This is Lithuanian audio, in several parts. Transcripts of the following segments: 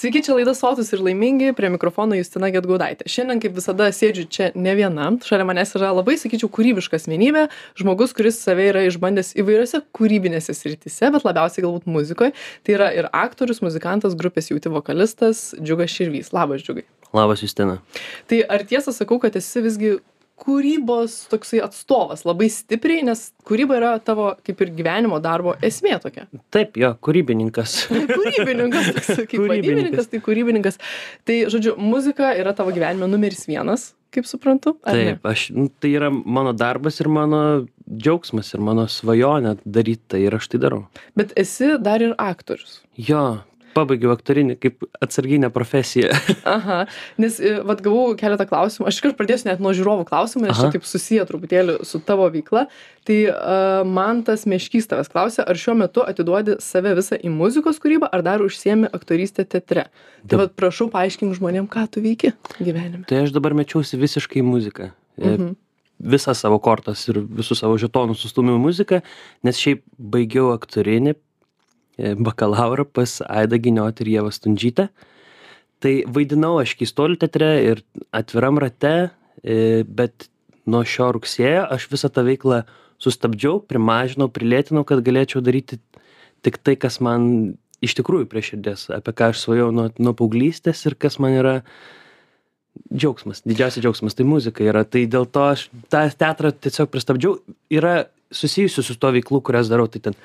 Sveiki, čia laida Sotus ir laimingi, prie mikrofono Justina Getgaudaitė. Šiandien, kaip visada, sėdžiu čia ne viena. Šalia manęs yra labai, sakyčiau, kūrybiška asmenybė, žmogus, kuris save yra išbandęs įvairiose kūrybinėse srityse, bet labiausiai galbūt muzikoje. Tai yra ir aktorius, muzikantas, grupės jauti vokalistas Džiugas Širvys. Labas, Džiugai. Labas, Justina. Tai ar tiesą sakau, kad esi visgi kūrybos toksai atstovas labai stipriai, nes kūryba yra tavo kaip ir gyvenimo darbo esmė tokia. Taip, jo, kūrybininkas. kūrybininkas, toks, kaip vadybininkas, tai kūrybininkas. Tai, žodžiu, muzika yra tavo gyvenime numeris vienas, kaip suprantu. Taip, aš, nu, tai yra mano darbas ir mano džiaugsmas ir mano svajonė daryti tai ir aš tai darau. Bet esi dar ir aktorius. Jo, pabaigiau aktorinį kaip atsarginę profesiją. Aha, nes e, vad gavau keletą klausimų, aš iškart pradėsiu net nuo žiūrovų klausimų, nes čia taip susiję truputėlį su tavo veikla. Tai uh, man tas meškys tavęs klausia, ar šiuo metu atiduodi save visą į muzikos kūrybą, ar dar užsiemi aktorystę teatre. Tai vad prašau paaiškink žmonėm, ką tu veiki gyvenime. Tai aš dabar mečiausi visiškai į muziką. E, mhm. Visą savo kortas ir visus savo žetonus sustumiau muziką, nes šiaip baigiau aktorinį, E, bakalaurą pas Aidą Giniotį ir Jėvą Stundžytę. Tai vaidinau aš keistolių teatre ir atviram rate, e, bet nuo šio rugsėjo aš visą tą veiklą sustabdžiau, primažinau, prilėtinau, kad galėčiau daryti tik tai, kas man iš tikrųjų prie širdies, apie ką aš svajau nuo, nuo paauglystės ir kas man yra džiaugsmas, didžiausias džiaugsmas, tai muzika yra. Tai dėl to aš tą teatrą tiesiog pristabdžiau. Yra susijusių su to veiklų, kurias darau, tai ten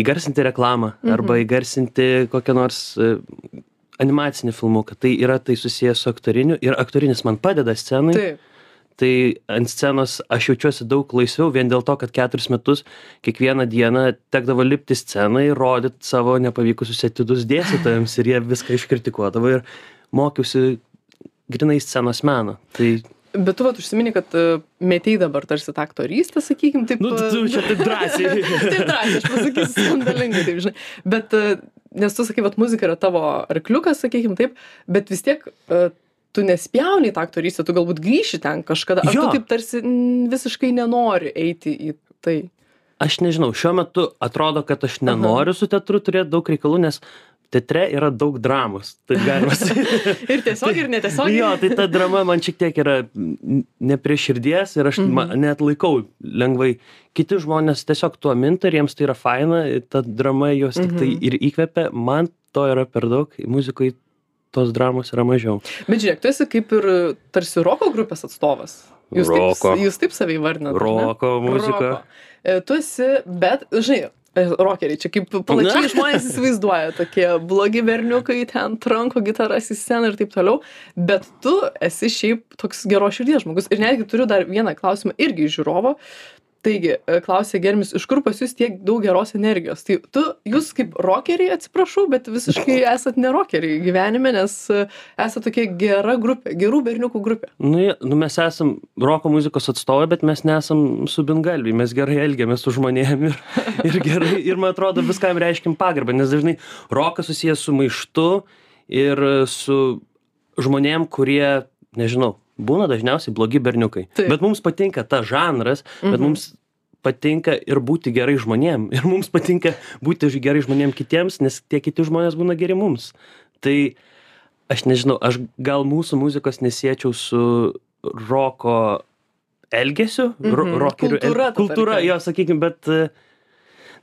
įgarsinti reklamą mhm. arba įgarsinti kokią nors e, animacinį filmuką. Tai yra tai susijęs su aktoriniu ir aktorinis man padeda scenai. Taip. Tai ant scenos aš jaučiuosi daug laisviau vien dėl to, kad keturis metus kiekvieną dieną tekdavo lipti scenai, rodyti savo nepavykusius etidus dėstytojams ir jie viską iškritikuodavo ir mokiausi grinai scenos meno. Tai Bet tu vat užsimini, kad uh, metei dabar tarsi tą aktorystę, sakykim, taip. Nu, tu čia taip drąsiai. taip drąsiai, aš pasakysiu skandalingai, taip žinai. Bet, uh, nes tu sakai, kad muzika yra tavo arkliukas, sakykim, taip, bet vis tiek uh, tu nespjauni tą aktorystę, tu galbūt grįši ten kažkada. Ar jo. tu taip tarsi m, visiškai nenori eiti į tai? Aš nežinau, šiuo metu atrodo, kad aš nenoriu Aha. su teatru turėti daug reikalų, nes teatre yra daug dramos, taip galima sakyti. ir tiesiog, ir netiesiog. jo, tai ta drama man šiek tiek yra ne prie širdies ir aš mhm. net laikau lengvai. Kiti žmonės tiesiog tuo minta ir jiems tai yra faina, ta drama juos mhm. tik tai mhm. ir įkvepia, man to yra per daug, muzikoje tos dramos yra mažiau. Bet žiūrėk, tu esi kaip ir tarsi roko grupės atstovas. Jūs roko. taip, jūs taip savai vardinate. Roko muzika. Roko. E, tu esi, bet, žinai, rokeriai, čia kaip plačiai žmonės įsivaizduoja, tokie blogi berniukai ten tranko gitaras į sceną ir taip toliau, bet tu esi šiaip toks geros širdies žmogus. Ir netgi turiu dar vieną klausimą irgi žiūrovo, taigi e, klausė germis iš kur pas jus tiek daug geros energijos? Tai tu jūs kaip rokeriai atsiprašau bet visiškai esat ne rokeriai gyvenime nes e, esat tokia gera grupė gerų berniukų grupė. Nu nu mes esam roko muzikos atstovai bet mes nesam subingalviai mes gerai elgiamės su žmonėm ir ir gerai ir man atrodo viskam reiškiam pagarbą nes dažnai rokas susijęs su maištu ir su žmonėm kurie nežinau būna dažniausiai blogi berniukai. Taip. Bet mums patinka tas žanras, bet mhm. mums patinka ir būti gerai žmonėm. Ir mums patinka būti gerai žmonėm kitiems, nes tie kiti žmonės būna geri mums. Tai aš nežinau, aš gal mūsų muzikos nesiečiau su roko elgesiu, mhm. rokerių kultūra, el, kultūra jo, sakykime, bet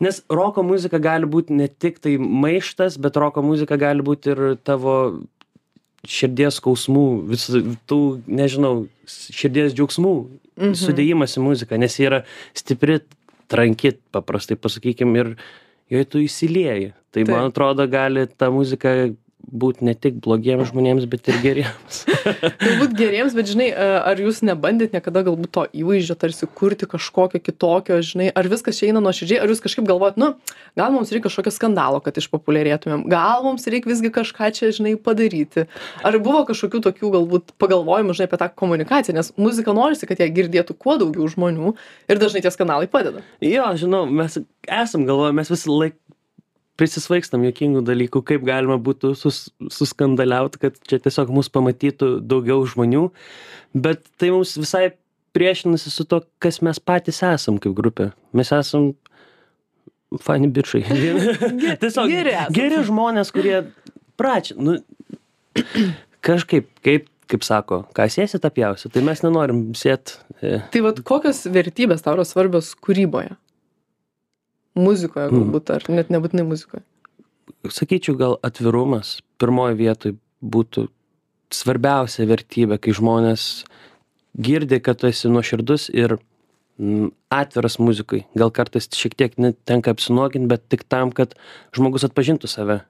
nes roko muzika gali būti ne tik tai maištas, bet roko muzika gali būti ir tavo širdies skausmų, visų tų, nežinau, širdies džiaugsmų mhm. sudėjimas į muziką, nes ji yra stipri, tranki, paprastai pasakykim, ir joje tu įsilieji. Tai Taip. man atrodo, gali ta muzika būt ne tik blogiems žmonėms, bet ir geriems. galbūt geriems, bet žinai, ar jūs nebandėt niekada galbūt to įvaizdžio tarsi kurti kažkokio kitokio, žinai, ar viskas čia eina nuo širdžiai, ar jūs kažkaip galvojat, nu, gal mums reikia kažkokio skandalo, kad išpopuliarėtumėm, gal mums reikia visgi kažką čia, žinai, padaryti. Ar buvo kažkokių tokių galbūt pagalvojimų, žinai, apie tą komunikaciją, nes muzika norisi, kad ją girdėtų kuo daugiau žmonių ir dažnai tie skandalai padeda. Jo, žinau, mes esam galvoję, mes visą laiką prisisvaikstam juokingų dalykų, kaip galima būtų sus, suskandaliauti, kad čia tiesiog mus pamatytų daugiau žmonių, bet tai mums visai priešinasi su to, kas mes patys esam kaip grupė. Mes esam fani bičiai. tiesiog geri, geri žmonės, kurie pračia, nu, kažkaip kaip kaip sako ką sėsi tą pjausi tai mes nenorim sėt e, Tai vad kokios vertybės tau yra svarbios kūryboje? Muzikoje Mm. galbūt, ar net nebūtinai muzikoje. sakyčiau gal atvirumas pirmoj vietoj būtų svarbiausia vertybė kai žmonės girdi kad tu esi nuoširdus ir mm, atviras muzikai gal kartais šiek tiek tenka apsinuogint bet tik tam kad žmogus atpažintų save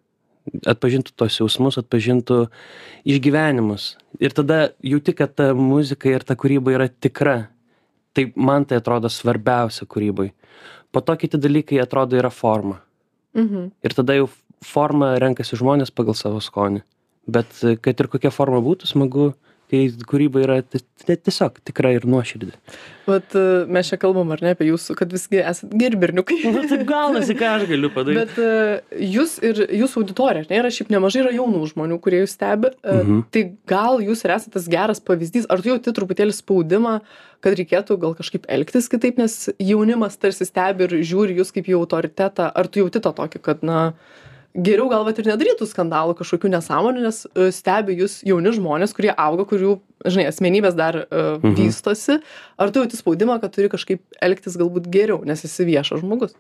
atpažintų tuos jausmus atpažintų išgyvenimus ir tada jauti kad ta muzika ir ta kūryba yra tikra tai man tai atrodo svarbiausia kūryboj po to kiti dalykai atrodo yra forma Mhm. ir tada jau formą renkasi žmonės pagal savo skonį bet kad ir kokia forma būtų smagu kai kūryba yra ti- ti- tiesiog tikra ir nuoširdi Vat e, mes čia kalbam, ar ne, apie jūsų, kad visgi esate geri berniukai. nu taip gaunasi ką aš galiu padaryti Bet e, jūs ir jūsų auditorija, ar ne, yra šiaip nemažai yra jaunų žmonių, kurie jūs stebi. e, Mhm. Tai gal jūs ir esate tas geras pavyzdys, ar tu jauti truputėlį spaudimą, kad reikėtų gal kažkaip elgtis kitaip, nes jaunimas tarsi stebi ir žiūri jūs kaip jų autoritetą, ar tu jauti tą tokį, kad, na, geriau gal vat ir nedarytų skandalų kažkokių nesąmonių, nes e, stebi jūs jauni žmonės, kurie auga, kurių, žinai, asmenybės dar uh, Mhm. vystosi, ar tu jauti spaudimą, kad turi kažkaip elgtis galbūt geriau, nes esi viešas žmogus.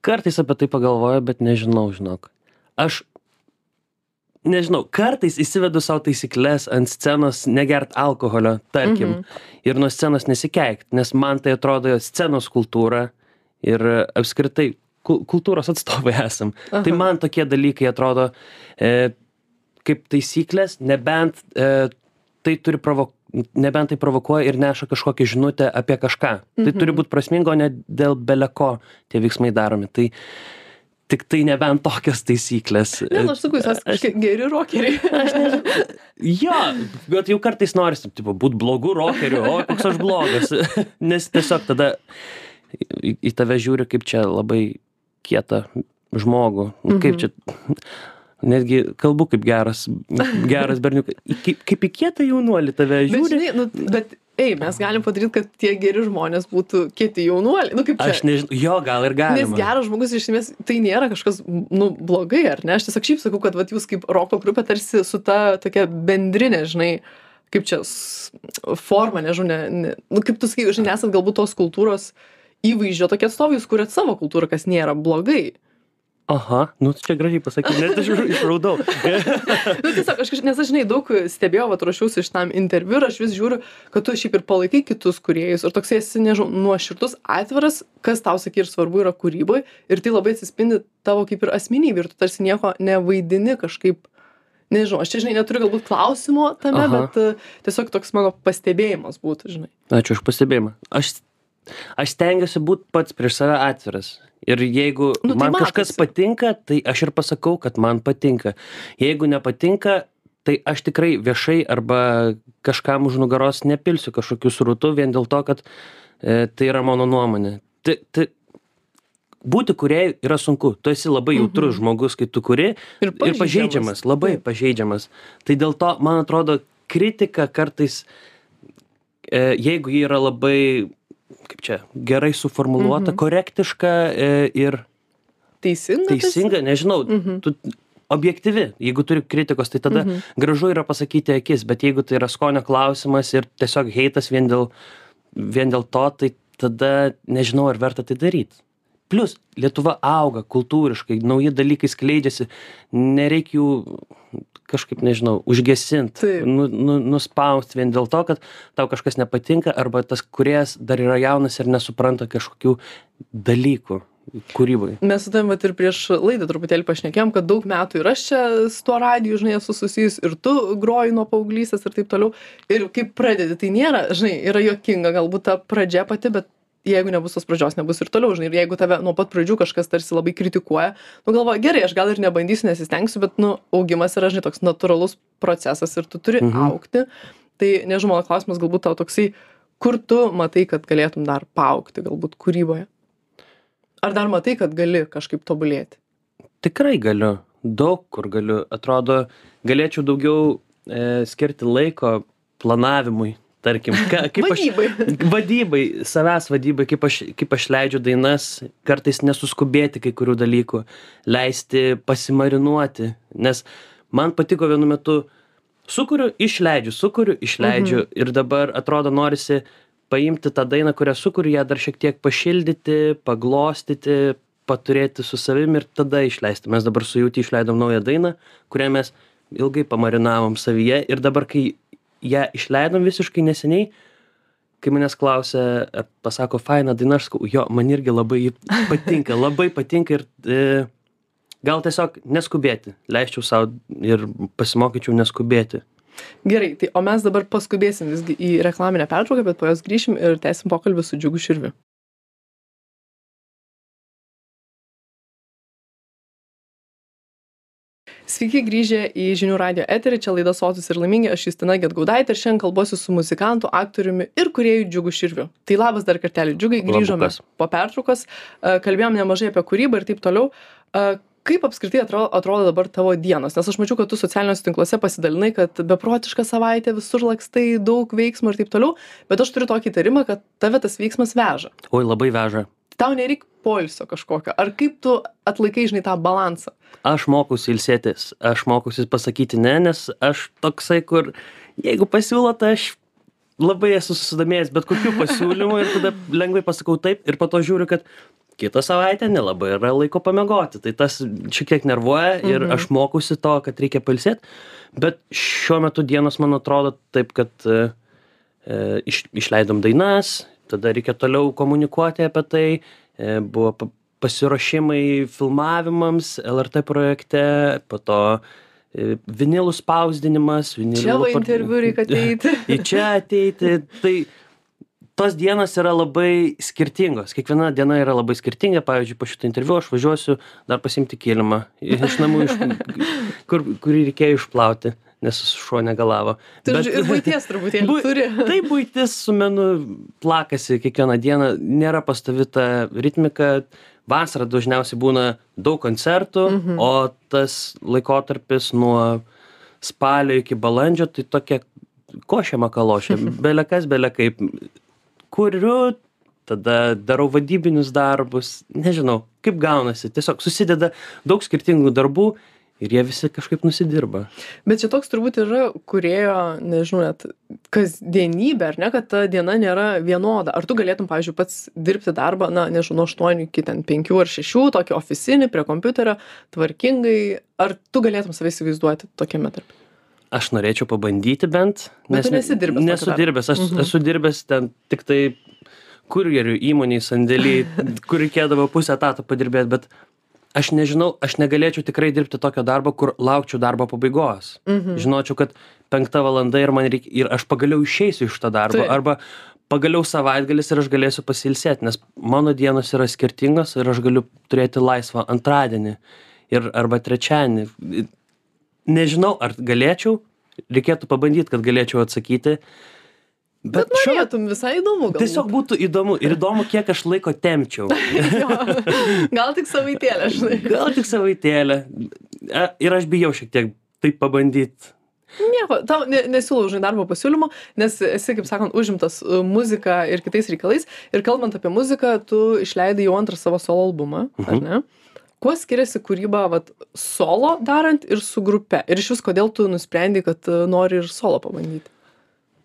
kartais apie tai pagalvoju bet nežinau žinok aš nežinau kartais įsivedu sau taisykles ant scenos negert alkoholio tarkim ir nuo scenos nesikeikt nes man tai atrodo scenos kultūra ir apskritai kultūros atstovai esam tai Aha. man tokie dalykai atrodo e, kaip taisyklės nebent e, tai turi provo nebent tai provokuoja ir neša kažkokią žinutę apie kažką tai turi būt prasminga o ne dėl bele ko tie veiksmai daromi tai tik tai nebent tokios taisyklės Ne, nu, aš sakau, jūs esate geri rokeriai. Jo, bet jau kartais norisi, tipo, būt blogu rokeriu, o koks aš blogas. Nes tiesiog tada į tave žiūri kaip čia labai kietą žmogų. Mhm. Kaip čia, netgi kalbu kaip geras, geras berniukas. Kaip, kaip į kietą jaunuolį tave Bet, žiūri. žinai, nu, bet, ei, mes galim padaryti, kad tie geri žmonės būtų kieti jaunuoliai. Nu, kaip čia? Aš nežinau, jo, gal ir Nes galima. geras žmogus iš esmės tai nėra kažkas, nu, blogai, ar ne? Aš tiesiog šiaip sakau, kad vat, jūs kaip roko grupė tarsi su ta tokia bendrinė, žinai, kaip čia forma, nežinau, ne, ne, nu, kaip tu sakai, žinai, nesat galbūt tos kultūros įvaizdžio tokie atstovai, jūs kuriat savo kultūrą, kas nėra blogai. Aha, nu čia gražiai pasakai, net aš išraudau. Nu, tiesiog, aš, nes aš, žinai, daug stebėjau, va, ruošiausi šitam interviu ir aš vis žiūriu, kad tu šiaip ir palaikai kitus kuriejus ir toksai esi, nežinau, nuoširdus, atviras, kas tau, sakai, ir svarbu yra kūryboje ir tai labai atsispindi tavo kaip ir asmenybė ir tu tarsi nieko nevaidini kažkaip, nežinau, aš čia, žinai, neturiu galbūt klausimo tame, Aha. bet tiesiog toks mano pastebėjimas būtų, žinai. Ačiū už pastebėjimą. Aš, aš stengiuosi būti pats prieš save atviras. Ir jeigu Nu, tai man kažkas matosi. patinka, tai aš ir pasakau, kad man patinka. Jeigu nepatinka, tai aš tikrai viešai arba kažkam už nugaros nepilsiu kažkokių srutų vien dėl to, kad e, tai yra mano nuomonė. Tai, tai, būti kuriejai yra sunku. Tu esi labai jautrus mhm. žmogus, kai tu kuri Ir ir pažeidžiamas, labai Taip. pažeidžiamas. Tai dėl to, man atrodo, kritika kartais, e, jeigu ji yra labai, kaip čia, gerai suformuluota, mhm. korektiška e, ir Teisinga. teisinga, nežinau, Mhm. tu objektyvi, jeigu turi kritikos, tai tada Mhm. gražu yra pasakyti akis, bet jeigu tai yra skonio klausimas ir tiesiog heitas vien dėl, vien dėl to, tai tada nežinau, ar verta tai daryti. Plus, Lietuva auga kultūriškai, nauji dalykai skleidžiasi, nereikia jų kažkaip, nežinau, užgesinti, Taip. nu, nu, nuspausti vien dėl to, kad tau kažkas nepatinka, arba tas kuriejas dar yra jaunas ir nesupranta kažkokių dalykų kūrybai. Mes su tavim vat ir prieš laidą truputėlį pašnekėjom, kad daug metų ir aš čia su tuo radiju, žinai, esu susijus ir tu groji nuo paauglystės ir taip toliau. Ir kaip pradedi, tai nėra, žinai, yra jokinga galbūt ta pradžia pati, bet jeigu nebus tos pradžios, nebus ir toliau, žinai, ir jeigu tave nuo pat pradžių kažkas tarsi labai kritikuoja, nu galvoju, gerai, aš gal ir nebandysiu, nesistengsiu, bet, nu, augimas yra, žinai, toks natūralus procesas ir tu turi mhm. aukti. Tai, nežinau, mano klausimas galbūt tau toksai, kur tu matai, kad galėtum dar paaukti, galbūt kūryboje? Ar dar matai, kad gali kažkaip tobulėti? Tikrai galiu, daug kur galiu. Atrodo, galėčiau daugiau e, skirti laiko planavimui, tarkim, ka, kaip aš. Vadybai. Vadybai, savęs vadybai, kaip aš, kaip aš leidžiu dainas, kartais nesuskubėti kai kurių dalykų, leisti pasimarinuoti, nes man patiko vienu metu sukuriu išleidžiu sukuriu išleidžiu ir dabar atrodo norisi paimti tą dainą kurią sukuriu ją dar šiek tiek pašildyti paglostyti paturėti su savim ir tada išleisti mes dabar su jauti išleidom naują dainą kurią mes ilgai pamarinavom savyje ir dabar kai ją išleidom visiškai neseniai kai manęs klausia ar pasako faina daina aš sakau jo man irgi labai patinka labai patinka ir e, gal tiesiog neskubėti leisčiau sau ir pasimokyčiau neskubėti Gerai, tai o mes dabar paskubėsim visgi į reklaminę pertrauką, bet po jos grįšim ir tęsim pokalbį su Džiugu Širviu. Sveiki grįžę į žinių radio eterį, čia laida Sotus ir laimingi, aš Justina Getgaudaitė ir šiandien kalbuosiu su muzikantu, aktoriumi ir kuriejų Džiugu Širviu. Tai labas dar kartelį, Džiugai, grįžome Labukas. po pertraukos, kalbėjom nemažai apie kūrybą ir taip toliau. Kaip apskritai atrodo, atrodo dabar tavo dienos? Nes aš mačiau, kad tu socialiniuose tinkluose pasidalinai, kad beprotiška savaitė, visur lakstai, daug veiksmų ir taip toliau, bet aš turiu tokį įtarimą, kad tave tas veiksmas veža. oi labai veža Tau nereik poilsio kažkokio. Ar kaip tu atlaikai, žinai, tą balansą? aš mokausi ilsėtis aš mokausi pasakyti ne nes aš toksai kur jeigu pasiūlo tai aš labai esu susidomėjęs bet kokiu pasiūlymu ir tada lengvai pasakau taip ir po to žiūriu kad kitą savaitę nelabai yra laiko pamiegoti tai tas šiek tiek nervuoja ir aš mokausi to kad reikia pailsėt bet šiuo metu dienos man atrodo taip kad e, e, iš, išleidom dainas, tada reikia toliau komunikuoti apie tai, e, buvo pa- pasiruošimai filmavimams LRT projekte, po to e, vinilų spausdinimas, vinilų Čia va interviu reikia ateiti. į čia ateiti. Tai tos dienos yra labai skirtingos. Kiekviena diena yra labai skirtinga. Pavyzdžiui, po šito interviu aš važiuosiu dar pasimti kilimą iš namų, iš, kur, kurį reikėjo išplauti, nes šuo negalavo. Tu Bet- ir būties truputėlį Bu- turi. Tai būtis su menu plakasi kiekvieną dieną, nėra pastovi ta ritmika. Vasarą dažniausiai būna daug koncertų, mhm. o tas laikotarpis nuo spalio iki balandžio, tai tokia košė makalošė, belekas, belekaip. Kuriu, tada darau vadybinius darbus, nežinau, kaip gaunasi. Tiesiog susideda daug skirtingų darbų ir jie visi kažkaip nusidirba. Bet čia toks turbūt yra kurėjo, nežinau, net kasdienybė, ar ne, kad ta diena nėra vienoda. Ar tu galėtum, pavyzdžiui, pats dirbti darbą, na, nežinau, nuo 8 iki ten 5 ar 6, tokį oficinį prie kompiuterio, tvarkingai, ar tu galėtum savai įsivaizduoti tokiame tarp? Aš norėčiau pabandyti bent. Bet tu nesi dirbęs Nesu dirbęs, aš mhm. esu dirbęs ten tik tai kurjerių įmoniai sandėlį, kur reikėdavo pusę etato padirbėti, bet aš nežinau, aš negalėčiau tikrai dirbti tokio darbo, kur laukčiau darbo pabaigos. Mhm. Žinočiau, kad penkta valanda ir, man reikia, ir aš pagaliau išeisiu iš to darbo. Arba pagaliau savaitgalis ir aš galėsiu pasilsėti, nes mano dienos yra skirtingos ir aš galiu turėti laisvą antradienį ir arba trečiadienį. Nežinau, ar galėčiau, reikėtų pabandyti, kad galėčiau atsakyti. Bet šiuo metu norėtum visai įdomu. galbūt. tiesiog būtų įdomu ir įdomu, kiek aš laiko temčiau. Jo. Gal tik savaitėlę, žinai. Gal tik savaitėlę. E, Ir aš bijau šiek tiek taip pabandyti. Nieko, tau ne, nesiūlau, žinai, darbo pasiūlymo, nes esi, kaip sakant, užimtas uh, muzika ir kitais reikalais. Ir kalbant apie muziką, tu išleidai jau antrą savo solo albumą, ar Mhm. ne? Kuo skiriasi kūryba vat, solo darant ir su grupe? Ir iš vis, kodėl tu nusprendai, kad uh, nori ir solo pabandyti?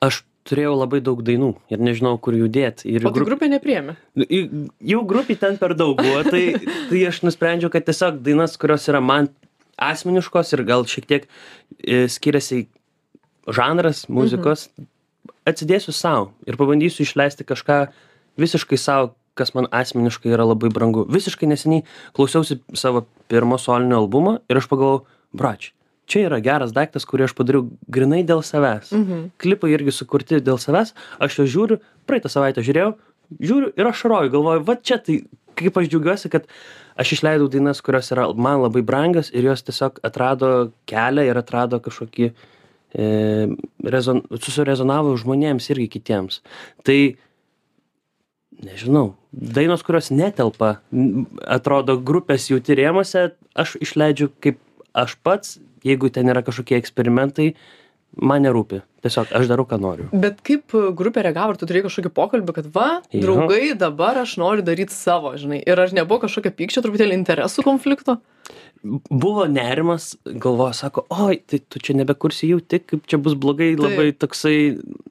Aš turėjau labai daug dainų ir nežinau, kur jų dėti. Ir O grup... grupė nepriemė. į- jau grupiai ten per daug buvo, tai, tai aš nusprendžiau, kad tiesiog dainas, kurios yra man asmeniškos ir gal šiek tiek e, skiriasi žanras muzikos, atsidėsiu savo ir pabandysiu išleisti kažką visiškai savo, kas man asmeniškai yra labai brangu. Visiškai neseniai klausiausi savo pirmo solinio albumo ir aš pagalvojau, brač, čia yra geras daiktas, kurį aš padariau grinai dėl savęs. Mhm. Klipai irgi sukurti dėl savęs, aš jo žiūriu, praeitą savaitę žiūrėjau, žiūriu ir aš šaroju, galvoju, va čia tai, kaip aš džiaugiuosi, kad aš išleidau dainas, kurios yra man labai brangios ir jos tiesiog atrado kelią ir atrado kažkokį, e, rezon, susirezonavo žmonėms irgi kitiems. Tai, nežinau, dainos, kurios netelpa, atrodo grupės jų tyrėmuose, aš išleidžiu kaip aš pats, jeigu ten yra kažkokie eksperimentai, man nerūpi. Tiesiog aš darau, ką noriu. Bet kaip uh, grupė reagavo, ar tu turėjai kažkokį pokalbį, kad va, Jo. draugai, dabar aš noriu daryti savo, žinai. Ir ar nebuvo kažkokio pykčio, truputėlį interesų konflikto? buvo nerimas galvojo sako oi tai tu čia nebekursi jauti kaip čia bus blogai labai toksai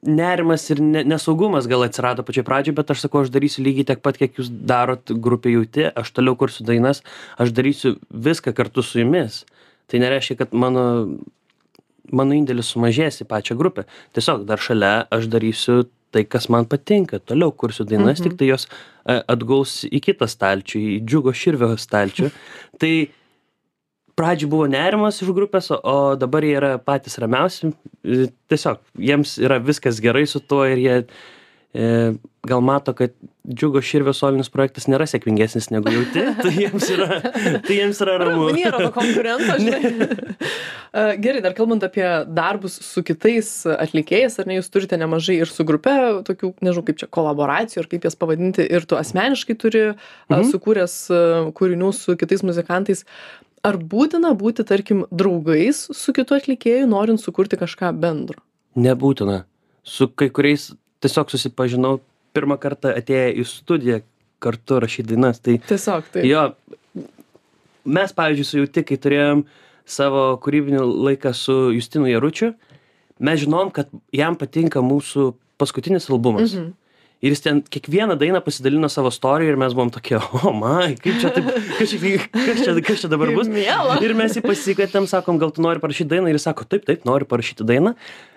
nerimas ir ne nesaugumas gal atsirado pačioj pradžioj bet aš sakau aš darysiu lygiai tiek pat kiek jūs darot grupė jauti aš toliau kursiu dainas aš darysiu viską kartu su jumis tai nereiškia kad mano mano indėlis sumažės į pačią grupę. Tiesiog dar šalia aš darysiu tai kas man patinka. Toliau kursiu dainas Mhm. tiktai jos a, atguls į kitą stalčių į džiugo širvio stalčių. Tai pradžioj buvo nerimas iš grupės o dabar jie yra patys ramiausi. Tiesiog jiems yra viskas gerai su tuo ir jie e, gal mato kad džiugo širvio solinis projektas nėra sėkmingesnis negu jauti tai jiems yra tai jiems yra ramu Nėra to konkurento, žinai. E, Gerai, dar kalbant apie darbus su kitais atlikėjais, ar ne, jūs turite nemažai ir su grupe tokių, nežinau, kaip čia kolaboracijų, ar kaip jas pavadinti, ir tu asmeniškai turi mhm. Mhm. sukūręs e, kūrinių su kitais muzikantais. Ar būtina būti, tarkim, draugais su kitu atlikėju, norint sukurti kažką bendro? nebūtina su kai kuriais tiesiog susipažinau pirmą kartą atėję į studiją kartu rašyt dainas tai Tiesiog tai. jo mes pavyzdžiui su jauti kai turėjom savo kūrybinį laiką su justinu jaručiu mes žinojom kad jam patinka mūsų paskutinis albumas Mhm. Ir jis ten kiekvieną dainą pasidalino savo storija ir mes buvom tokie o mai kaip čia taip kas čia kas čia kas čia dabar bus Miela. ir mes jį pasikvietėm sakom gal tu nori parašyt dainą ir jis sako taip taip noriu parašyti dainą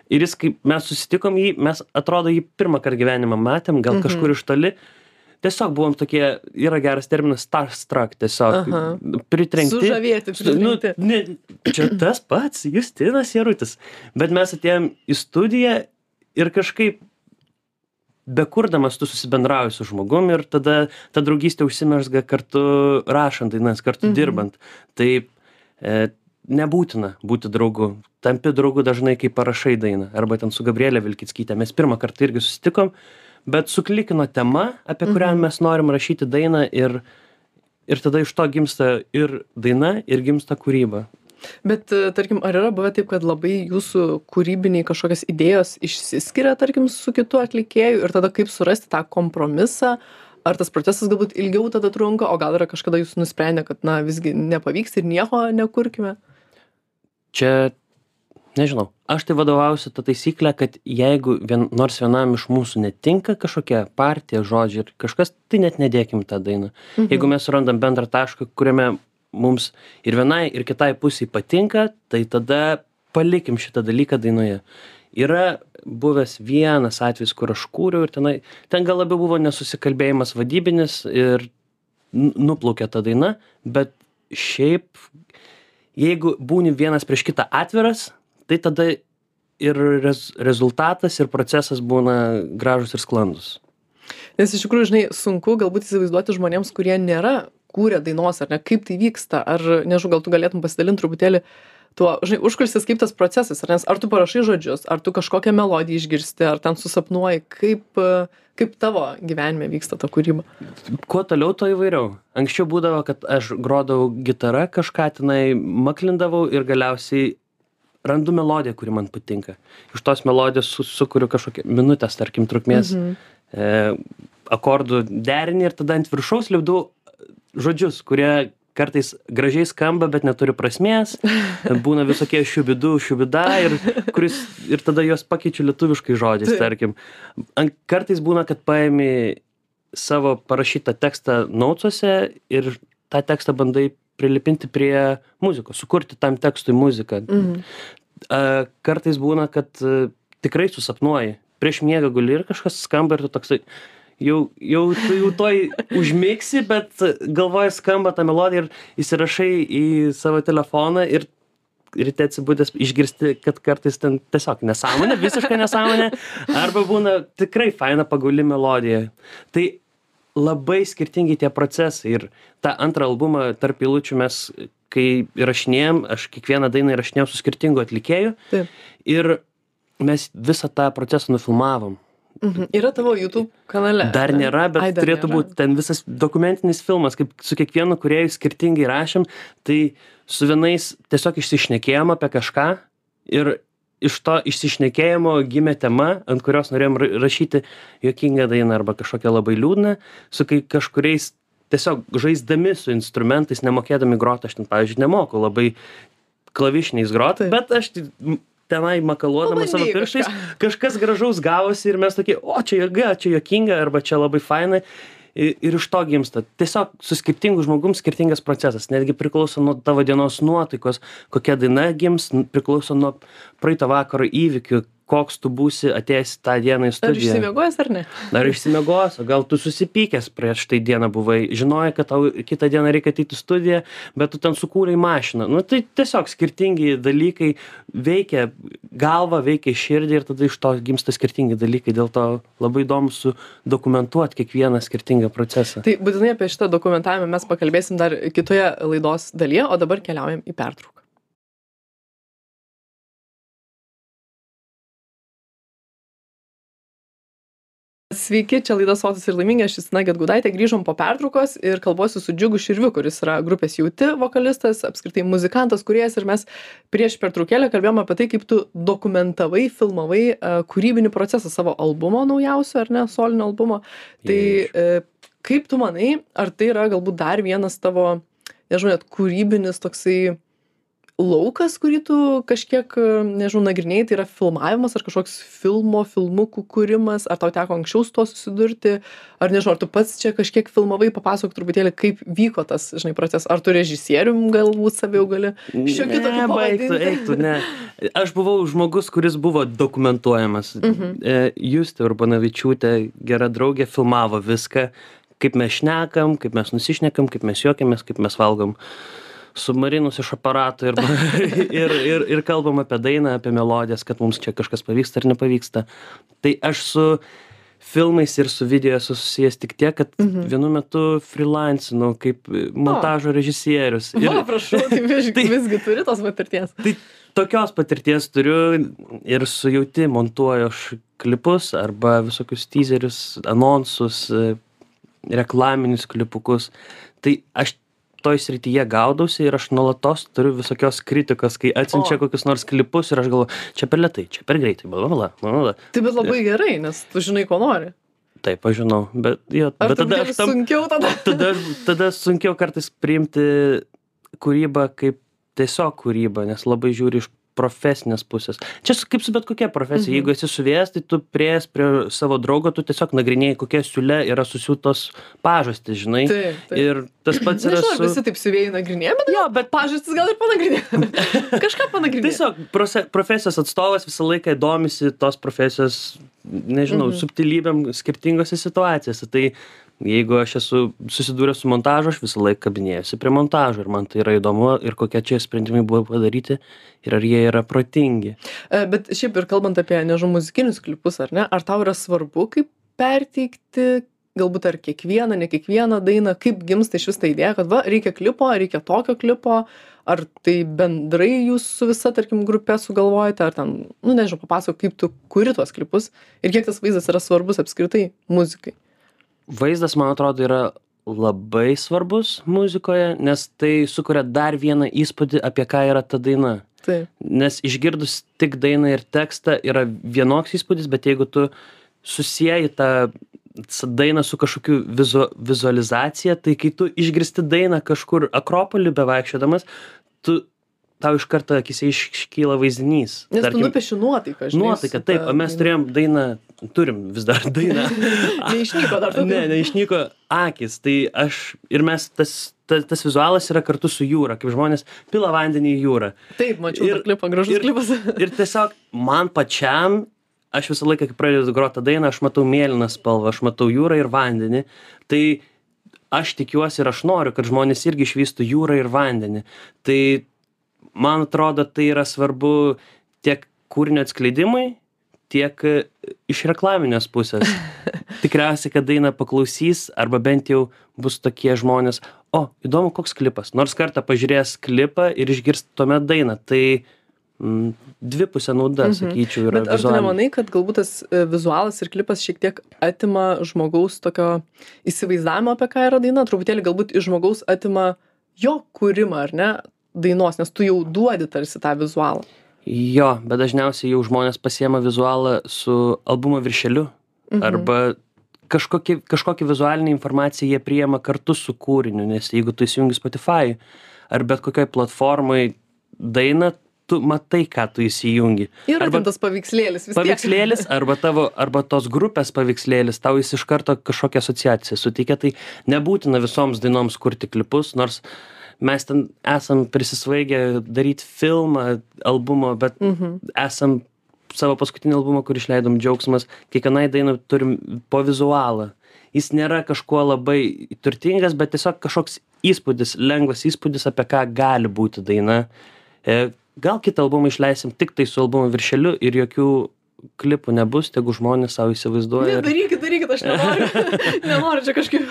ir jis kaip mes susitikom jį mes atrodo jį pirmąkart gyvenime matėm gal Mhm. kažkur iš toli tiesiog buvom tokie yra geras terminas starstruck tiesiog Aha. pritrenkti Sužavėti, nu, pritrenkti. ne, čia tas pats justinas jarutis bet mes atėjom į studiją ir kažkaip bekurdamas tu susibendrauji su žmogum ir tada ta draugystė užsimezga kartu rašant dainas kartu Mhm. dirbant. Tai e, nebūtina būti draugu. Tampi draugu dažnai kai parašai dainą. Arba ten su gabriele vilkickyte mes pirmą kartą irgi susitikom bet suklikino tema apie kurią Mhm. mes norim rašyti dainą ir ir tada iš to gimsta ir daina ir gimsta kūryba Bet, e, tarkim, ar yra buvę taip, kad labai jūsų kūrybiniai kažkokios idėjos išsiskiria, tarkim, su kitu atlikėju ir tada kaip surasti tą kompromisą? Ar tas procesas galbūt ilgiau tada trunka, o gal yra kažkada jūs nusprendę, kad, na, visgi nepavyks ir nieko nekurkime? čia nežinau aš tai vadovaujuosi ta taisykle kad jeigu vien nors vienam iš mūsų netinka kažkokia partija žodžiai ir kažkas tai net nedėkim į tą dainą Mhm. jeigu mes surandam bendrą tašką kuriame mums ir vienai ir kitai pusei patinka tai tada palikim šitą dalyką dainoje. Yra buvęs vienas atvejis kur aš kūriau ir tenai ten gal labiau buvo nesusikalbėjimas vadybinis ir nu nuplaukė ta daina bet šiaip jeigu būni vienas prieš kitą atviras tai tada ir rez rezultatas ir procesas būna gražūs ir sklandūs. Nes iš tikrųjų, žinai, sunku galbūt įsivaizduoti žmonėms, kurie nėra kūrę dainos, ar ne, kaip tai vyksta, ar, nežinau, gal tu galėtum pasidalinti truputėlį tuo, žinai, užkulsis kaip tas procesas, ar, nes, ar tu parašai žodžius, ar tu kažkokią melodiją išgirsti, ar ten susapnuoji, kaip, kaip tavo gyvenime vyksta ta kūryba. kuo toliau tuo įvairiau anksčiau būdavo kad aš grodavau gitara kažką tenai maklindavau ir galiausiai randu melodiją kuri man patinka iš tos melodijos su sukuriu kažkokią minutės tarkim trukmės Mhm. e, akordų derinį ir tada ant viršaus lipdau žodžius kurie kartais gražiai skamba bet neturi prasmės. Būna visokie šiubidu šiubida ir kuris ir tada juos pakeičiu lietuviškais žodžiais tarkim. An kartais būna kad paimi savo parašytą tekstą noutsuose ir tą tekstą bandai prilipinti prie muzikos sukurti tam tekstui muziką. Mhm. a, kartais būna kad a, tikrai susapnuoji. Prieš miegą guli ir kažkas skamba ir tu toksai jau jau tu jau tuoj užmigsi bet galvoj skamba ta melodija ir įsirašai į savo telefoną ir ryte atsibudęs išgirsti kad kartais ten tiesiog nesąmonė visiška nesąmonė arba būna tikrai faina pagauli melodija. Tai labai skirtingi tie procesai ir tą antrą albumą tarp eilučių mes kai įrašinėjom aš kiekvieną dainą įrašinėjau su skirtingu atlikėju ir mes visą tą procesą nufilmavom Mhm. Yra tavo YouTube kanale. dar nėra bet Ai, dar turėtų nėra. būt ten visas dokumentinis filmas kaip su kiekvienu kūrėju skirtingai rašėm tai su vienais tiesiog išsišnekėjom apie kažką ir iš to išsišnekėjimo gimė tema ant kurios norėjom ra rašyti juokingą dainą arba kažkokią labai liūdną su kai kažkuriais tiesiog žaisdami su instrumentais, nemokėdami groti, aš ten, pavyzdžiui, nemoku labai klavišiniais groti, bet aš tenai makaluodamas savo pirštais, kažkas gražaus gavosi ir mes tokie, o čia jėga, čia jokinga, arba čia labai fainai. Ir ir iš to gimsta. Tiesiog su skirtingu žmogum skirtingas procesas. Netgi priklauso nuo tavo dienos nuotaikos, kokia daina gims, priklauso nuo praeito vakaro įvykių, koks tu būsi atėjęs tą dieną į Ar studiją. išsimiegojęs ar ne? Ar išsimiegos, o gal tu susipykęs prieš tai dieną buvai, žinojai, kad tau kitą dieną reikia ateiti į studiją, bet tu ten sukūrei mašiną. Nu, tai tiesiog skirtingi dalykai veikia galvą, veikia širdį ir tada iš to gimsta skirtingi dalykai. Dėl to labai įdomu sudokumentuoti kiekvieną skirtingą procesą. Tai būtinai apie šitą dokumentavimą mes pakalbėsim dar kitoje laidos dalyje, o dabar keliaujam į pertrauką. Sveiki, čia laida Sotus ir laimingi, aš Justina Getgudaitė, grįžom po pertraukos ir kalbuosiu su Džiugu Širviu, kuris yra grupės Jauti vokalistas, apskritai muzikantas, kuriejas ir mes prieš pertraukėlę kalbėjome apie tai, kaip tu dokumentavai, filmavai uh, kūrybinį procesą savo albumo naujausio, ar ne, solinio albumo. Tai uh, kaip tu manai, ar tai yra galbūt dar vienas tavo, nežinau, net kūrybinis toksai laukas, kurį tu kažkiek, nežinau, nagrinėjai, tai yra filmavimas ar kažkoks filmo, filmukų kūrimas, ar tau teko anksčiau su tuo susidurti, ar nežinau, ar tu pats čia kažkiek filmavai, papasakok truputėlį, kaip vyko tas, žinai, procesas, ar tu režisierium galbūt saviau gali šiokiu tokiu pavadinti? eiktų, ne. Aš buvau žmogus, kuris buvo dokumentuojamas. Mhm. E, Justė Urbanavičiūtė, gera draugė, filmavo viską, kaip mes šnekam, kaip mes nusišnekam, kaip mes juokiamės, kaip mes valgom submarinus iš aparato ir, ir, ir, ir kalbam apie dainą, apie melodijas, kad mums čia kažkas pavyksta ar nepavyksta. Tai aš su filmais ir su video esu susijęs tik tiek, kad Mhm. vienu metu freelancinau kaip montažo režisierius. Ir... Va, prašau, tai vis, Tai- visgi turi tos patirties. Tai tokios patirties turiu ir su jauti montuoju aš klipus arba visokius teaserius, anonsus, reklaminius klipukus. Tai aš toj srityje gaudausi ir aš nuolatos turiu visokios kritikos, kai atsiunčia O. kokius nors klipus ir aš galvoju, čia per lietai, čia per greitai, bla, bla, bla, bla. Tai bet labai gerai, nes tu žinai, ko nori. Taip, aš žinau, bet, jo, Ar bet tada aš tam, sunkiau tada? tada, tada sunkiau kartais priimti kūrybą kaip tiesiog kūrybą, nes labai žiūri iš profesinės pusės. Čia su- kaip su bet kokia profesija. Mhm. Jeigu esi suvėjęs, tai tu prieės prie savo draugo, tu tiesiog nagrinėjai, kokia siūlė yra susiūtos pažastys, žinai. Ir tas pats yra su... visi taip siuvėjai nagrinėja, bet Jo, bet pažastis gal ir panagrinėja. Kažką panagrinėja. tiesiog prose- profesijos atstovas visą laiką domisi tos profesijos, nežinau, Mhm. subtilybėm skirtingose situacijose. Tai jeigu aš esu susidūręs su montažu, aš visą laiką kabinėjusi prie montažo ir man tai yra įdomu ir kokie čia sprendimai buvo padaryti ir ar jie yra protingi. E, Bet šiaip ir kalbant apie, nežinau, muzikinius klipus, ar ne, ar tau yra svarbu, kaip perteikti, galbūt ar kiekvieną, ne kiekvieną dainą, kaip gimsta iš vis ta idėja, kad va, reikia klipo, reikia tokio klipo, ar tai bendrai jūs su visa, tarkim, grupė sugalvojate, ar ten, nu nežinau, papasakok, kaip tu kuri tuos klipus ir kiek tas vaizdas yra svarbus apskritai muzikai. Vaizdas, man atrodo, yra labai svarbus muzikoje, nes tai sukuria dar vieną įspūdį, apie ką yra ta daina. Taip. Nes išgirdus tik dainą ir tekstą yra vienoks įspūdis, bet jeigu tu susijęji tą dainą su kažkokiu vizu, vizualizacija, tai kai tu išgirsti dainą kažkur akropolį bevaikščiodamas, tu tau iš karto akise iš- iškyla vaizdinys. Nes tu nupieši nuotaiką, žinai. Nuotaika, su taip, ta o mes turėjom dainą, turim vis dar dainą. Neišnyko dar tokių. Ne, neišnyko akis. Tai aš ir mes tas, tas, tas vizualas yra kartu su jūra, kaip žmonės pila vandenį į jūrą. Taip, mačiau Ir- klipą, gražus ir- klipas. Ir tiesiog man pačiam, aš visą laiką, kai pradedu groti tą dainą, aš matau mėlyną spalvą, aš matau jūrą ir vandenį. Tai aš tikiuosi ir aš noriu, kad žmonės irgi išvystų jūrą ir vandenį. Tai man atrodo, tai yra svarbu tiek kūrinio atskleidimui, tiek e, iš reklaminės pusės. Tikriausiai, kad dainą paklausys, arba bent jau bus tokie žmonės, o, įdomu, koks klipas. Nors kartą pažiūrės klipą ir išgirs tuomet dainą. Tai mm, dvipusė nauda, Mhm. sakyčiau, yra Bet ar tu vizualinė. nemanai, kad galbūt tas e, vizualas ir klipas šiek tiek atima žmogaus tokio įsivaizdavimo, apie ką yra daina, truputėlį galbūt iš žmogaus atima jo kūrimą, ar ne, dainos, nes tu jau duodi tarsi tą vizualą. Jo, bet dažniausiai jau žmonės pasiema vizualą su albumo viršeliu Mhm. arba kažkokį kažkokią vizualinę informaciją jie priima kartu su kūriniu nes jeigu tu įsijungi spotify ar bet kokioj platformoj dainą tu matai ką tu įsijungi Yra Arba- tas paveikslėlis paveikslėlis arba tavo arba tos grupės paveikslėlis tau jis iš karto kažkokią asociaciją suteikia tai nebūtina visoms dainoms kurti klipus nors mes ten esam prisisvaigę daryt filmą albumo bet esam savo paskutinį albumą kur išleidom džiaugsmas kiekvienai dainai turim po vizualą. Jis nėra kažkuo labai turtingas bet tiesiog kažkoks įspūdis lengvas įspūdis apie ką gali būti daina. E, gal kitą albumą išleisim tiktai su albumo viršeliu ir jokių klipų nebus tegu žmonės sau įsivaizduoja Ne, darykit, darykit, aš nenoriu, nenoriu čia kažkaip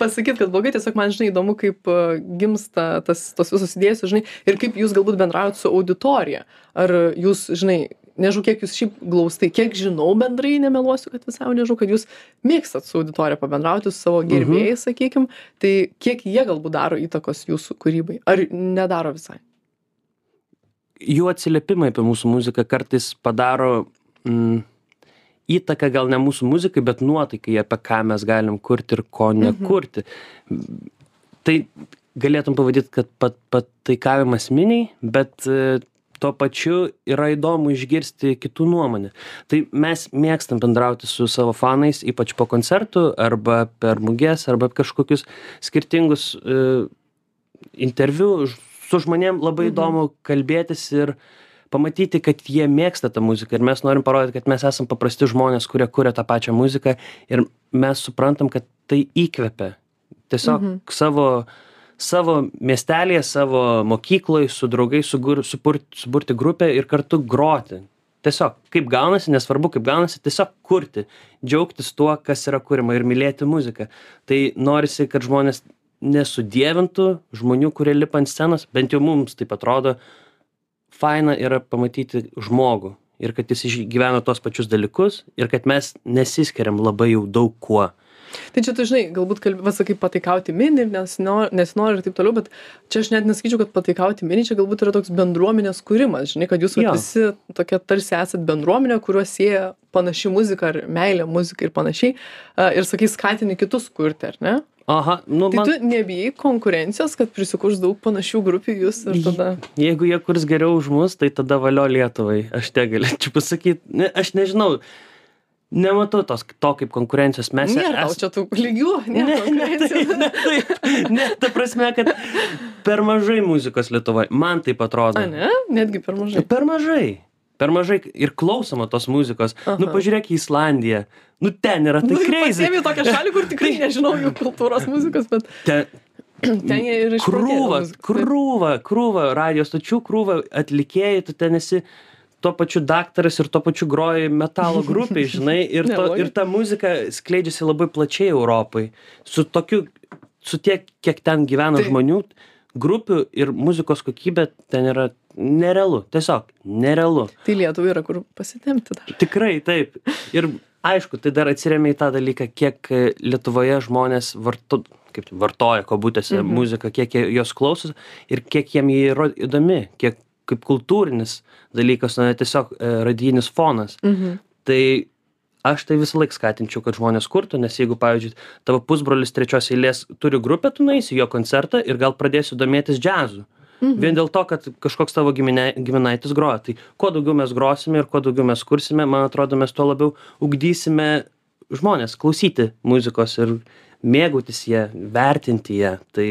pasakyti, kad blogai, tiesiog man, žinai, įdomu, kaip uh, gimsta tas, tos visos idėjos, žinai, ir kaip jūs galbūt bendraujat su auditorija. Ar jūs, žinai, nežinau, kiek jūs šiaip glaustai, kiek žinau bendrai, nemeluosiu, kad visai nežinau, kad jūs mėgstat su auditorija pabendrauti, su savo gerbėjais, sakykim, tai kiek jie galbūt daro įtakos jūsų kūrybai, ar nedaro visai? jų atsiliepimai apie mūsų muziką kartais padaro mm, įtaką gal ne mūsų muzikai, bet nuotaikai, apie ką mes galim kurti ir ko nekurti. Tai galėtum pavadyti, kad pat, pataikavimas miniai, bet e, tuo pačiu yra įdomu išgirsti kitų nuomonę. Tai mes mėgstam bendrauti su savo fanais, ypač po koncertų arba per mugės arba kažkokius skirtingus e, interviu su žmonėm labai įdomu kalbėtis ir pamatyti, kad jie mėgsta tą muziką ir mes norim parodyti, kad mes esam paprasti žmonės, kurie kuria tą pačią muziką ir mes suprantam, kad tai įkvepia. Tiesiog savo, savo miestelėje, savo mokykloje, su draugais sugur, suburti, suburti grupę ir kartu groti. Tiesiog kaip gaunasi, nesvarbu kaip gaunasi, tiesiog kurti, džiaugtis tuo, kas yra kuriama ir mylėti muziką. Tai norisi, kad žmonės nesudėvintų žmonių, kurie lipa ant scenos, bent jau mums taip atrodo, faina yra pamatyti žmogų ir kad jis išgyvena tos pačius dalykus ir kad mes nesiskiriam labai jau daug kuo. Tai čia tu žinai, galbūt kalbė, pasakai pataikauti mini, nes nesinori ir taip toliau, bet čia aš net nesakyčiau, kad pataikauti mini, čia galbūt yra toks bendruomenės kūrimas, žinai, kad jūs visi tokia tarsi esat bendruomenė, kuriuos sieja panaši muzika ar meilė muzikai ir panašiai, ir sakai, skatini kitus kurti, ar ne? Aha, nu Tai man, tu nebijai konkurencijos, kad prisikurs daug panašių grupių jūs ir tada... jeigu jie kurs geriau už mus, tai tada valio Lietuvai. Aš te galėčiau pasakyti, ne, aš nežinau, nematau tos, to kaip konkurencijos. Mes Nėra tau es- čia tų lygių, ne, Ne, ne, konkurencijos. tai, ne, taip, ne, ta prasme, kad per mažai muzikos Lietuvoje. Man taip atrodo. A, ne? Netgi per mažai. Per mažai. Per mažai ir klausoma tos muzikos. Aha. Nu, Aha. pažiūrėk į Islandiją. Nu, ten yra tai Nu, crazy. Pasiemi tokią šalį, kur tikrai nežinau jų kultūros muzikos, bet Ten, ten ir iš krūva, krūva, krūva, radio stočių krūva, atlikėjai, tu ten esi tuo pačiu daktaras ir tuo pačiu groji metalo grupiai, žinai, ir, to, ir ta muzika skleidžiasi labai plačiai Europai. Su tokiu, su tiek, kiek ten gyvena Tai- tai. žmonių, grupių ir muzikos kokybė ten yra nerealu, tiesiog nerealu. Tai Lietuvai yra kur pasitemti dar. Tikrai taip. Ir aišku, tai dar atsiriamia į tą dalyką, kiek Lietuvoje žmonės varto, kaip tai, vartoja, kabutėse, mhm. muziką, kiek jie jos klausos ir kiek jiem jį yra įdomi, kiek kaip kultūrinis dalykas, o ne tiesiog e, radijinis fonas. Mhm. Tai aš tai visą laiką skatinčiau, kad žmonės kurtų, nes jeigu, pavyzdžiui, tavo pusbrolis trečios eilės turi grupę, tu nueisi į jo koncertą ir gal pradėsi domėtis džiazu. Mhm. Vien dėl to, kad kažkoks tavo gimine, giminaitis groja. Tai kuo daugiau mes grosime ir kuo daugiau mes kursime, man atrodo, mes tuo labiau ugdysime žmonės klausyti muzikos ir mėgautis ją, vertinti ją. Tai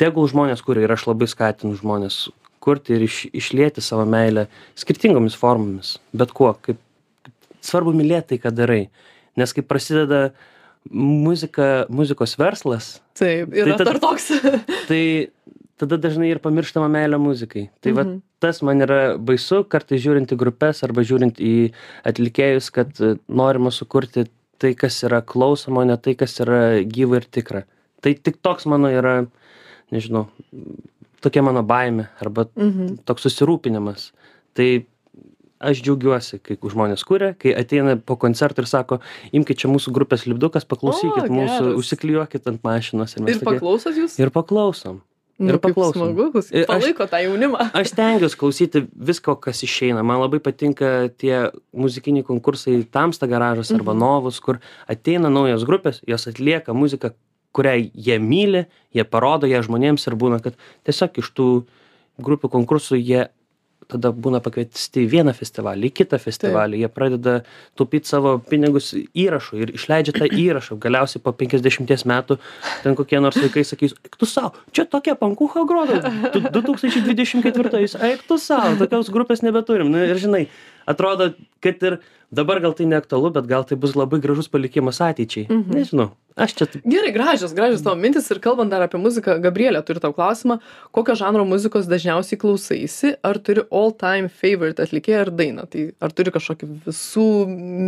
tegul žmonės kuria ir aš labai skatinu žmonės kurti ir iš, išlėti savo meilę skirtingomis formomis. Bet kuo, kaip, svarbu mylėti tai, ką darai. Nes kai prasideda muzika, muzikos verslas, Taip, yra tada- dar toks. tai tada dažnai ir pamirštama meilė muzikai. Tai mhm. Mhm. tas man yra baisu, kartais žiūrint į grupės arba žiūrint į atlikėjus, kad e, norima sukurti tai, kas yra klausoma, o ne tai, kas yra gyva ir tikra. Tai tik toks mano yra, nežinau, tokia mano baime arba Mhm. toks susirūpinimas. Tai aš džiaugiuosi, kai žmonės kuria, kai ateina po koncertų ir sako, imkite čia mūsų grupės lipdukas, paklausykit mūsų, užsiklijuokit ant mašinos. mes Ir tokie- paklausot jūs? Ir paklausom. Nu, ir kaip paklausom. Smagu, klausyt. Ir aš- palaiko tą jaunimą. Aš stengiuosi klausyti visko, kas išeina. Man labai patinka tie muzikiniai konkursai Tamsta garažas arba Mhm. Novus, kur ateina naujos grupės, jos atlieka muziką, kurią jie myli, jie parodo ją žmonėms ir būna, kad tiesiog iš tų grupių konkursų jie tada būna pakviesti į vieną festivalį, į kitą festivalį, jie pradeda taupyti savo pinigus įrašų ir išleidžia tą įrašą. Galiausiai po 50 metų ten kokie nors vaikai sakys, eik tu savo, čia tokia pankucha grodo, tu 2024, eik tu savo, tokios grupės nebeturim. Nu, ir žinai, atrodo, kad ir dabar gal tai neaktualu, bet gal tai bus labai gražus palikimas ateičiai. Mhm. Nežinau, aš čia taip. Gerai, gražios, gražios tavo mintis ir kalbant dar apie muziką, Gabrielė turi tau klausimą, kokio žanro muzikos dažniausiai klausaisi, ar turi all time favorite atlikėją ar dainą, tai ar turi kažkokį visų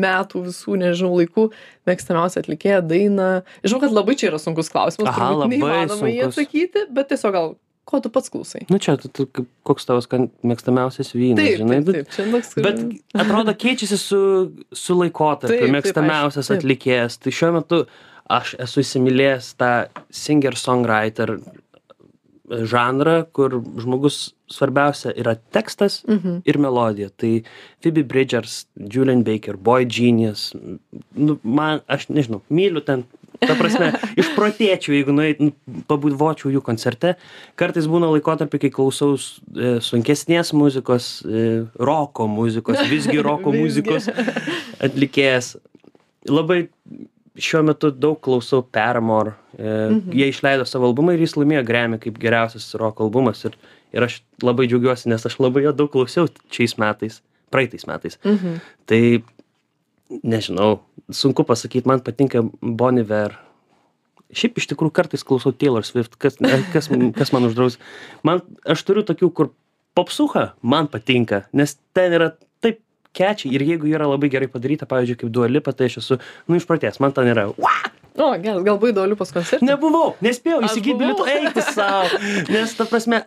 metų, visų, nežinau, laikų mėgstamiausią atlikėją, dainą. Žinau, kad labai čia yra sunkus klausimas, Aha, turbūt neįmanoma jį atsakyti, bet tiesiog gal, ko tu pats klausai? Nu čia, tu, tu, koks tavo skan- mėgstamiausias vynas, Taip, žinai. taip, taip, čia toks. Bet atrodo keičiasi su, su laikotarpiu, mėgstamiausias taip. atlikėjas. Tai šiuo metu aš esu įsimylėjęs tą singer-songwriter žanrą, kur žmogus svarbiausia yra tekstas Mhm. ir melodija. Tai Phoebe Bridgers, Julian Baker, Boy Genius. Nu, man, aš nežinau, myliu ten. Ta prasme, išprotėčiau, jeigu nueit, nu, pabudvočiau jų koncerte. Kartais būna laikotarpiai, kai klausaus e, sunkesnės muzikos, e, roko muzikos, visgi roko muzikos atlikėjas. Labai šiuo metu daug klausau Paramore. E, Mhm. Jie išleido savo albumą ir jis laimėjo Grammy kaip geriausias roko albumas. Ir, ir aš labai džiaugiuosi, nes aš labai jo daug klausiau šiais metais, praeitais metais. Mhm. Tai nežinau, sunku pasakyti, man patinka Boniver. Šiaip iš tikrųjų kartais klausau Taylor Swift, kas, kas, kas man uždraus. Man, aš turiu tokių, kur popsuha man patinka, nes ten yra kečiai ir jeigu yra labai gerai padaryta, pavyzdžiui, kaip duolipa, tai aš esu, nu, išpratęs, man ten yra, wow, O, geras, gal buvai duoliu pas koncertą? Nebuvau, nespėjau įsigyti bilietų, eiti savo. Nes, ta prasme,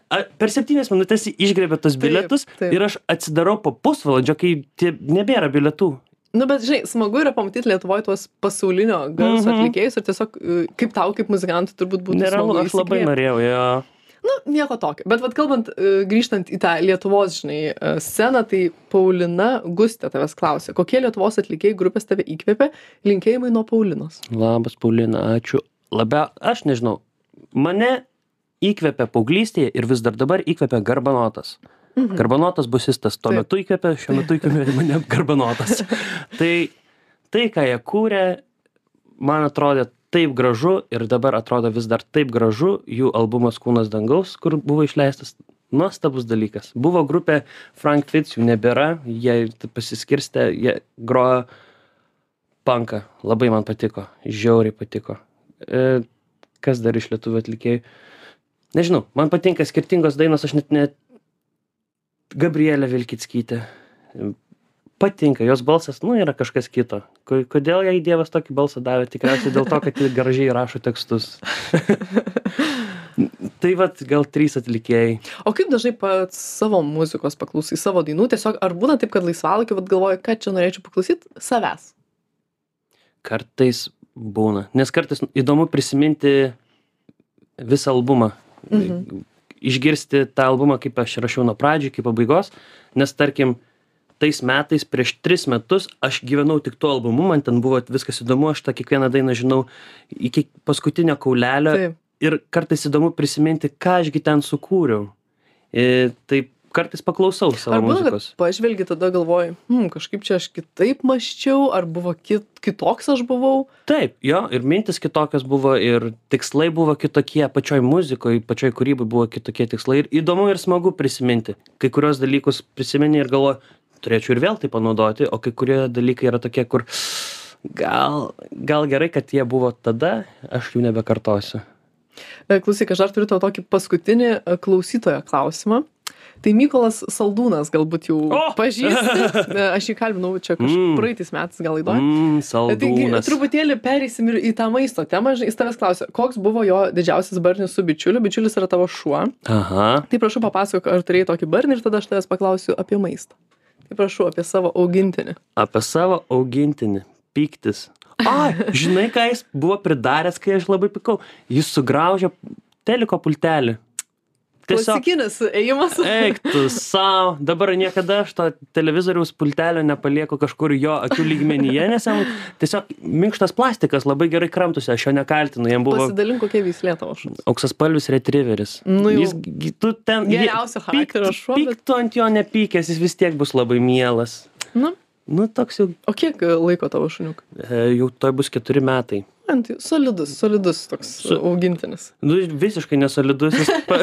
per septynias minutės išgrebė tos bilietus taip. ir aš atsidarau po pusvalandžio, kai tie nebėra bilietų. Nu, bet žinai, smagu yra pamatyti Lietuvoje tuos pasaulinio garso Mhm. atlikėjus ir tiesiog e, kaip tau, kaip muzikantui, turbūt būtų Nerealu, smagu aš labai norėjau, jo. Nu, nieko tokio. Bet vad kalbant, e, grįžtant į tą Lietuvos, žinai, e, sceną, tai Paulina Gustė tavęs klausė, kokie Lietuvos atlikėjai grupės tave įkvėpė, linkėjimai nuo Paulinos. Labas, Paulina, ačiū. Labia, aš nežinau, mane įkvėpė paauglystėje ir vis dar dabar įkvėpė garbanotas. Mhm. Garbanotas busistas tuo Taip. metu įkvėpė, šiuo metu įkvėpė mane garbanotas. tai tai, ką jie kūrė, man atrodė taip gražu ir dabar atrodo vis dar taip gražu jų albumas Kūnas dangaus, kur buvo išleistas. Nuostabus dalykas. Buvo grupė Frank Fitz, jų nebėra, jie pasiskirstė, jie grojo panką. Labai man patiko, žiauriai patiko. E, kas dar iš lietuvių atlikėjų? Nežinau, man patinka skirtingos dainos, aš net net Gabrielė Vilkitskytė. Patinka, jos balsas, nu, yra kažkas kito. Ko- Kodėl jai Dievas tokį balsą davė? Tikriausiai dėl to, kad ji gražiai rašo tekstus. tai vad, gal trys atlikėjai. O kaip dažnai pats savo muzikos paklausai, savo dainų, tiesiog ar būna taip, kad laisvalaikiu, vad galvoju, kad čia norėčiau paklausyti savęs? Kartais būna. Nes kartais įdomu prisiminti visą albumą. Mhm. Išgirsti tą albumą, kaip aš rašiau nuo pradžių iki pabaigos. Nes tarkim, tais metais, prieš tris metus, aš gyvenau tik tuo albumu, man ten buvo viskas įdomu, aš tą kiekvieną dainą žinau iki paskutinio kaulelio. Ir kartais įdomu prisiminti, ką ašgi ten sukūriau. Ir taip kartais paklausau savo Ar būna, kad muzikos. pažvelgi tada galvoji, hm, kažkaip čia aš kitaip maščiau, ar buvo kit, kitoks aš buvau? Taip, jo, ir mintis kitokios buvo, ir tikslai buvo kitokie, pačioj muzikoje, pačioj kūrybai buvo kitokie tikslai. Ir įdomu ir smagu prisiminti. Kai kurios dalykus prisimeni ir galvoju, turėčiau ir vėl tai panaudoti, o kai kurie dalykai yra tokie, kur gal, gal gerai, kad jie buvo tada, aš jų nebekartosiu. E, Klausyk, aš dar turiu tau tokį paskutinį e, klausytojo klausimą. Tai Mykolas Saldūnas galbūt jau O! pažįsti. E, Aš jį kalbinau čia kažkaip Mm. praeitais metais gal įdomu. Taigi, saldūnas. truputėlį pereisim ir į tą maisto temą. Jis tavęs klausė, koks buvo jo didžiausias barnis su bičiuliu. Bičiulis yra tavo šuo. Aha. Tai prašau papasakok, ar turėjai tokį barnį ir tada aš tavęs paklausiu apie maistą. Tai prašau apie savo augintinį. Apie savo augintinį. Pyktis. Ai, žinai, ką jis buvo pridaręs, kai aš labai pikau. Jis sugraužė teliko pultelį. Tiesiog Klasikinis ėjimas. eik tu savo, dabar niekada aš to televizoriaus pultelio nepalieku kažkur jo akių lygmenyje, nes jam tiesiog minkštas plastikas labai gerai kramtusi, aš jo nekaltinu, jam buvo Pasidalink, kokia vyslė tavo šuns. auksaspalvis retriveris. Nu. Jis, tu ten... Geriausio charakterio šuo, bet- Pyk tu ant jo nepykęs, jis vis tiek bus labai mielas. Nu, Nu, toks jau, o kiek laiko tavo šuniuk? e, jau toj bus keturi metai. Ant, solidus, solidus toks Su- augintinis. Nu, visiškai nesolidus. Jis, pa...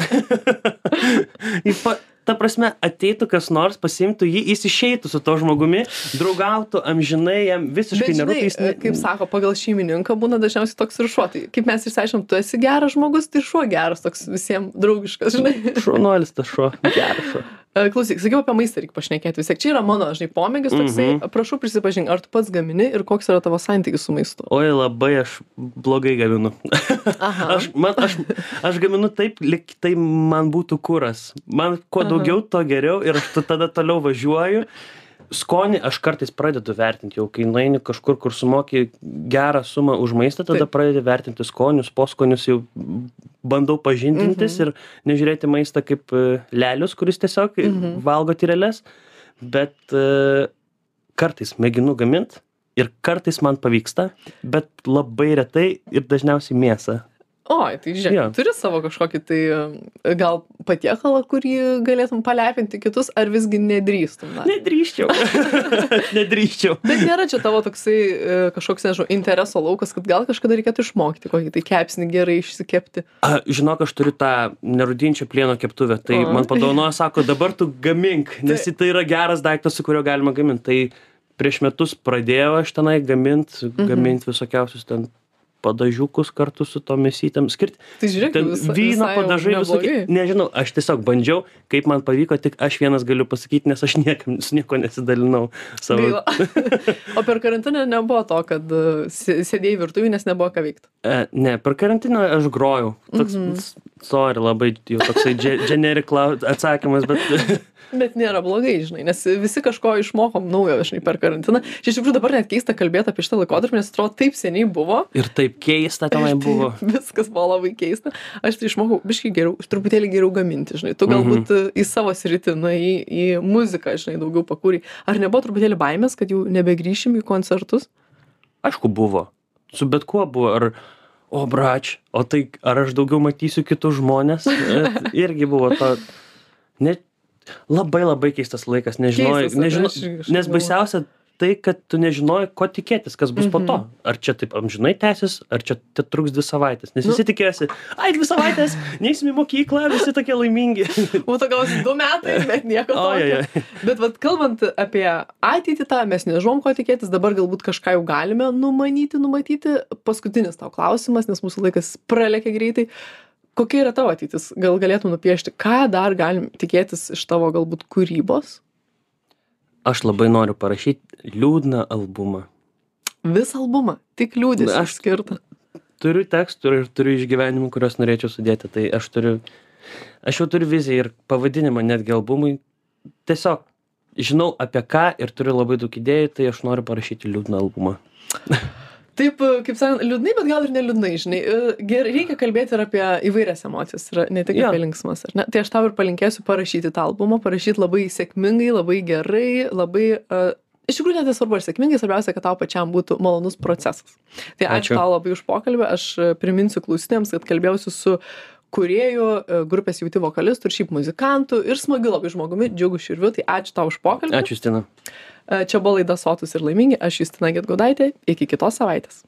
jis pa... Ta prasme, ateitų kas nors, pasimtų jį, jis išeitų su to žmogumi, draugautų amžinai, jam visiškai nerūpi. Jis... e, kaip sako, pagal šeimininką būna dažniausiai toks ir šuo. Tai kaip mes išsiaiškinom, tu esi geras žmogus, tai šuo geras, toks visiems draugiškas, žinai. Šaunuolis tas šuo. Geras šuo. E, Klausyk, sakiau apie maistą reikia pašnekėti vis tiek. Čia yra mano, žinai, pomėgis toksai. Mhm. Prašau prisipažink, ar tu pats gamini ir koks yra tavo santykis su maistu? Oi, labai aš blogai gaminu. Aha. Aš, man, aš, aš gaminu taip, lyg tai man būtų kuras. Man kuo Aha. daugiau, to geriau ir aš tada toliau važiuoju. Skonį aš kartais pradedu vertinti, jau kai nueini kažkur, kur sumoki gerą sumą už maistą, tada pradedi vertinti skonius, poskonius, jau bandau pažindintis Mhm. ir nežiūrėti maistą kaip e, lelius, kuris tiesiog Mhm. valgo tyreles, bet e, kartais mėginu gaminti ir kartais man pavyksta, bet labai retai ir dažniausiai mėsą. Oi, tai žiūrėk, turi savo kažkokį tai e, gal patiekalą, kurį galėtum palepinti kitus, ar visgi nedrįstum. Na? Nedrįščiau. Nedrįščiau. Bet nėra čia tavo toksai e, kažkoks, nežinau, intereso laukas, kad gal kažkada reikėtų išmokti kokį tai kepsnį gerai išsikepti. A, žinok, aš turiu tą nerudinčią plieno keptuvę, tai O. man padovanojo, sako, dabar tu gamink, nes tai yra geras daiktas, su kuriuo galima gaminti. Tai prieš metus pradėjau aš tenai gaminti, Mhm. gaminti visokiausius ten padažiukus kartu su tom mėsytėm. Skirti Tai žiūrėk, ten visa- vyno padažai visokie. Nežinau, aš tiesiog bandžiau, kaip man pavyko, tik aš vienas galiu pasakyti, nes aš niekam, su nieko nesidalinau savo. O per karantiną nebuvo to, kad e, sė- sėdėjai virtuvį, nes nebuvo ką veikti. E, ne, per karantiną aš grojau. Toks, mm. -hmm. sorry, labai jau toksai ge- generic atsakymas, bet Bet nėra blogai, žinai, nes visi kažko išmokom naujo, žinai, per karantiną. Čia iš tikrųjų dabar net keista kalbėti apie šitą laikotarpį, nes atrodo taip seniai buvo. ir taip keista tenai buvo. Viskas buvo labai keista. Aš tai išmokau biškai geriau, truputėlį geriau gaminti, žinai. Tu galbūt mm į savo sritį, na, į, į muziką, žinai, daugiau pakūrį. Ar nebuvo truputėlį baimės, kad jau nebegrįšim į koncertus? Aišku, buvo. Su bet kuo buvo. Ar, o brač, o tai ar aš daugiau matysiu kitus žmonės? Irgi buvo to. Ne, labai labai keistas laikas, nežinojai. Keistas, ar ne? Nežino, nes baisiausia tai, kad tu nežinojai, ko tikėtis, kas bus po to. Mhm. Ar čia taip amžinai tęsis, ar čia truks dvi savaitės. Nes Nu. visi tikėjosi, ai, dvi savaitės, neįsim į mokyklą, visi tokie laimingi. Būtų gal du metai, bet nieko oi. Bet vat, kalbant apie ateitį tą, mes nežinom, ko tikėtis, dabar galbūt kažką jau galime numanyti, numatyti. Paskutinis tau klausimas, nes mūsų laikas pralekia greitai. Kokia yra tavo ateitis? Gal galėtum nupiešti, ką dar galim tikėtis iš tavo galbūt kūrybos? Aš labai noriu parašyti liūdną albumą. Visą albumą, tik liūdės Aš- aš skirtą. Turiu tekstų ir turiu išgyvenimų, kuriuos norėčiau sudėti. Tai aš turiu, aš jau turiu viziją ir pavadinimą netgi albumui. Tiesiog žinau apie ką ir turiu labai daug idėjų, tai aš noriu parašyti liūdną albumą. Taip, e, kaip sakant, liūdnai, bet gal ir neliūdnai, žinai. E, Gerai, reikia kalbėti ir apie įvairias emocijas, ir ne tik apie linksmas, ar ne? Tai aš tau ir palinkėsiu parašyti tą albumą, parašyti labai sėkmingai, labai gerai, labai... Uh, Iš tikrųjų, net nesvarbu, ar sėkmingai, svarbiausia, kad tau pačiam būtų malonus procesas. Tai ačiū, Ačiū. tau labai už pokalbį. Aš e, priminsiu klausytėms, kad kalbėjausi su kuriejų e, grupės jauti vokalistų ir šiaip muzikantų ir smagiu labai žmogumi, džiugu širviu. Tai ačiū tau už pokalbį. Ačiū, Stina. Čia buvo laida Sotus ir laimingi. Aš Justina Getgudaitė. Iki kitos savaitės.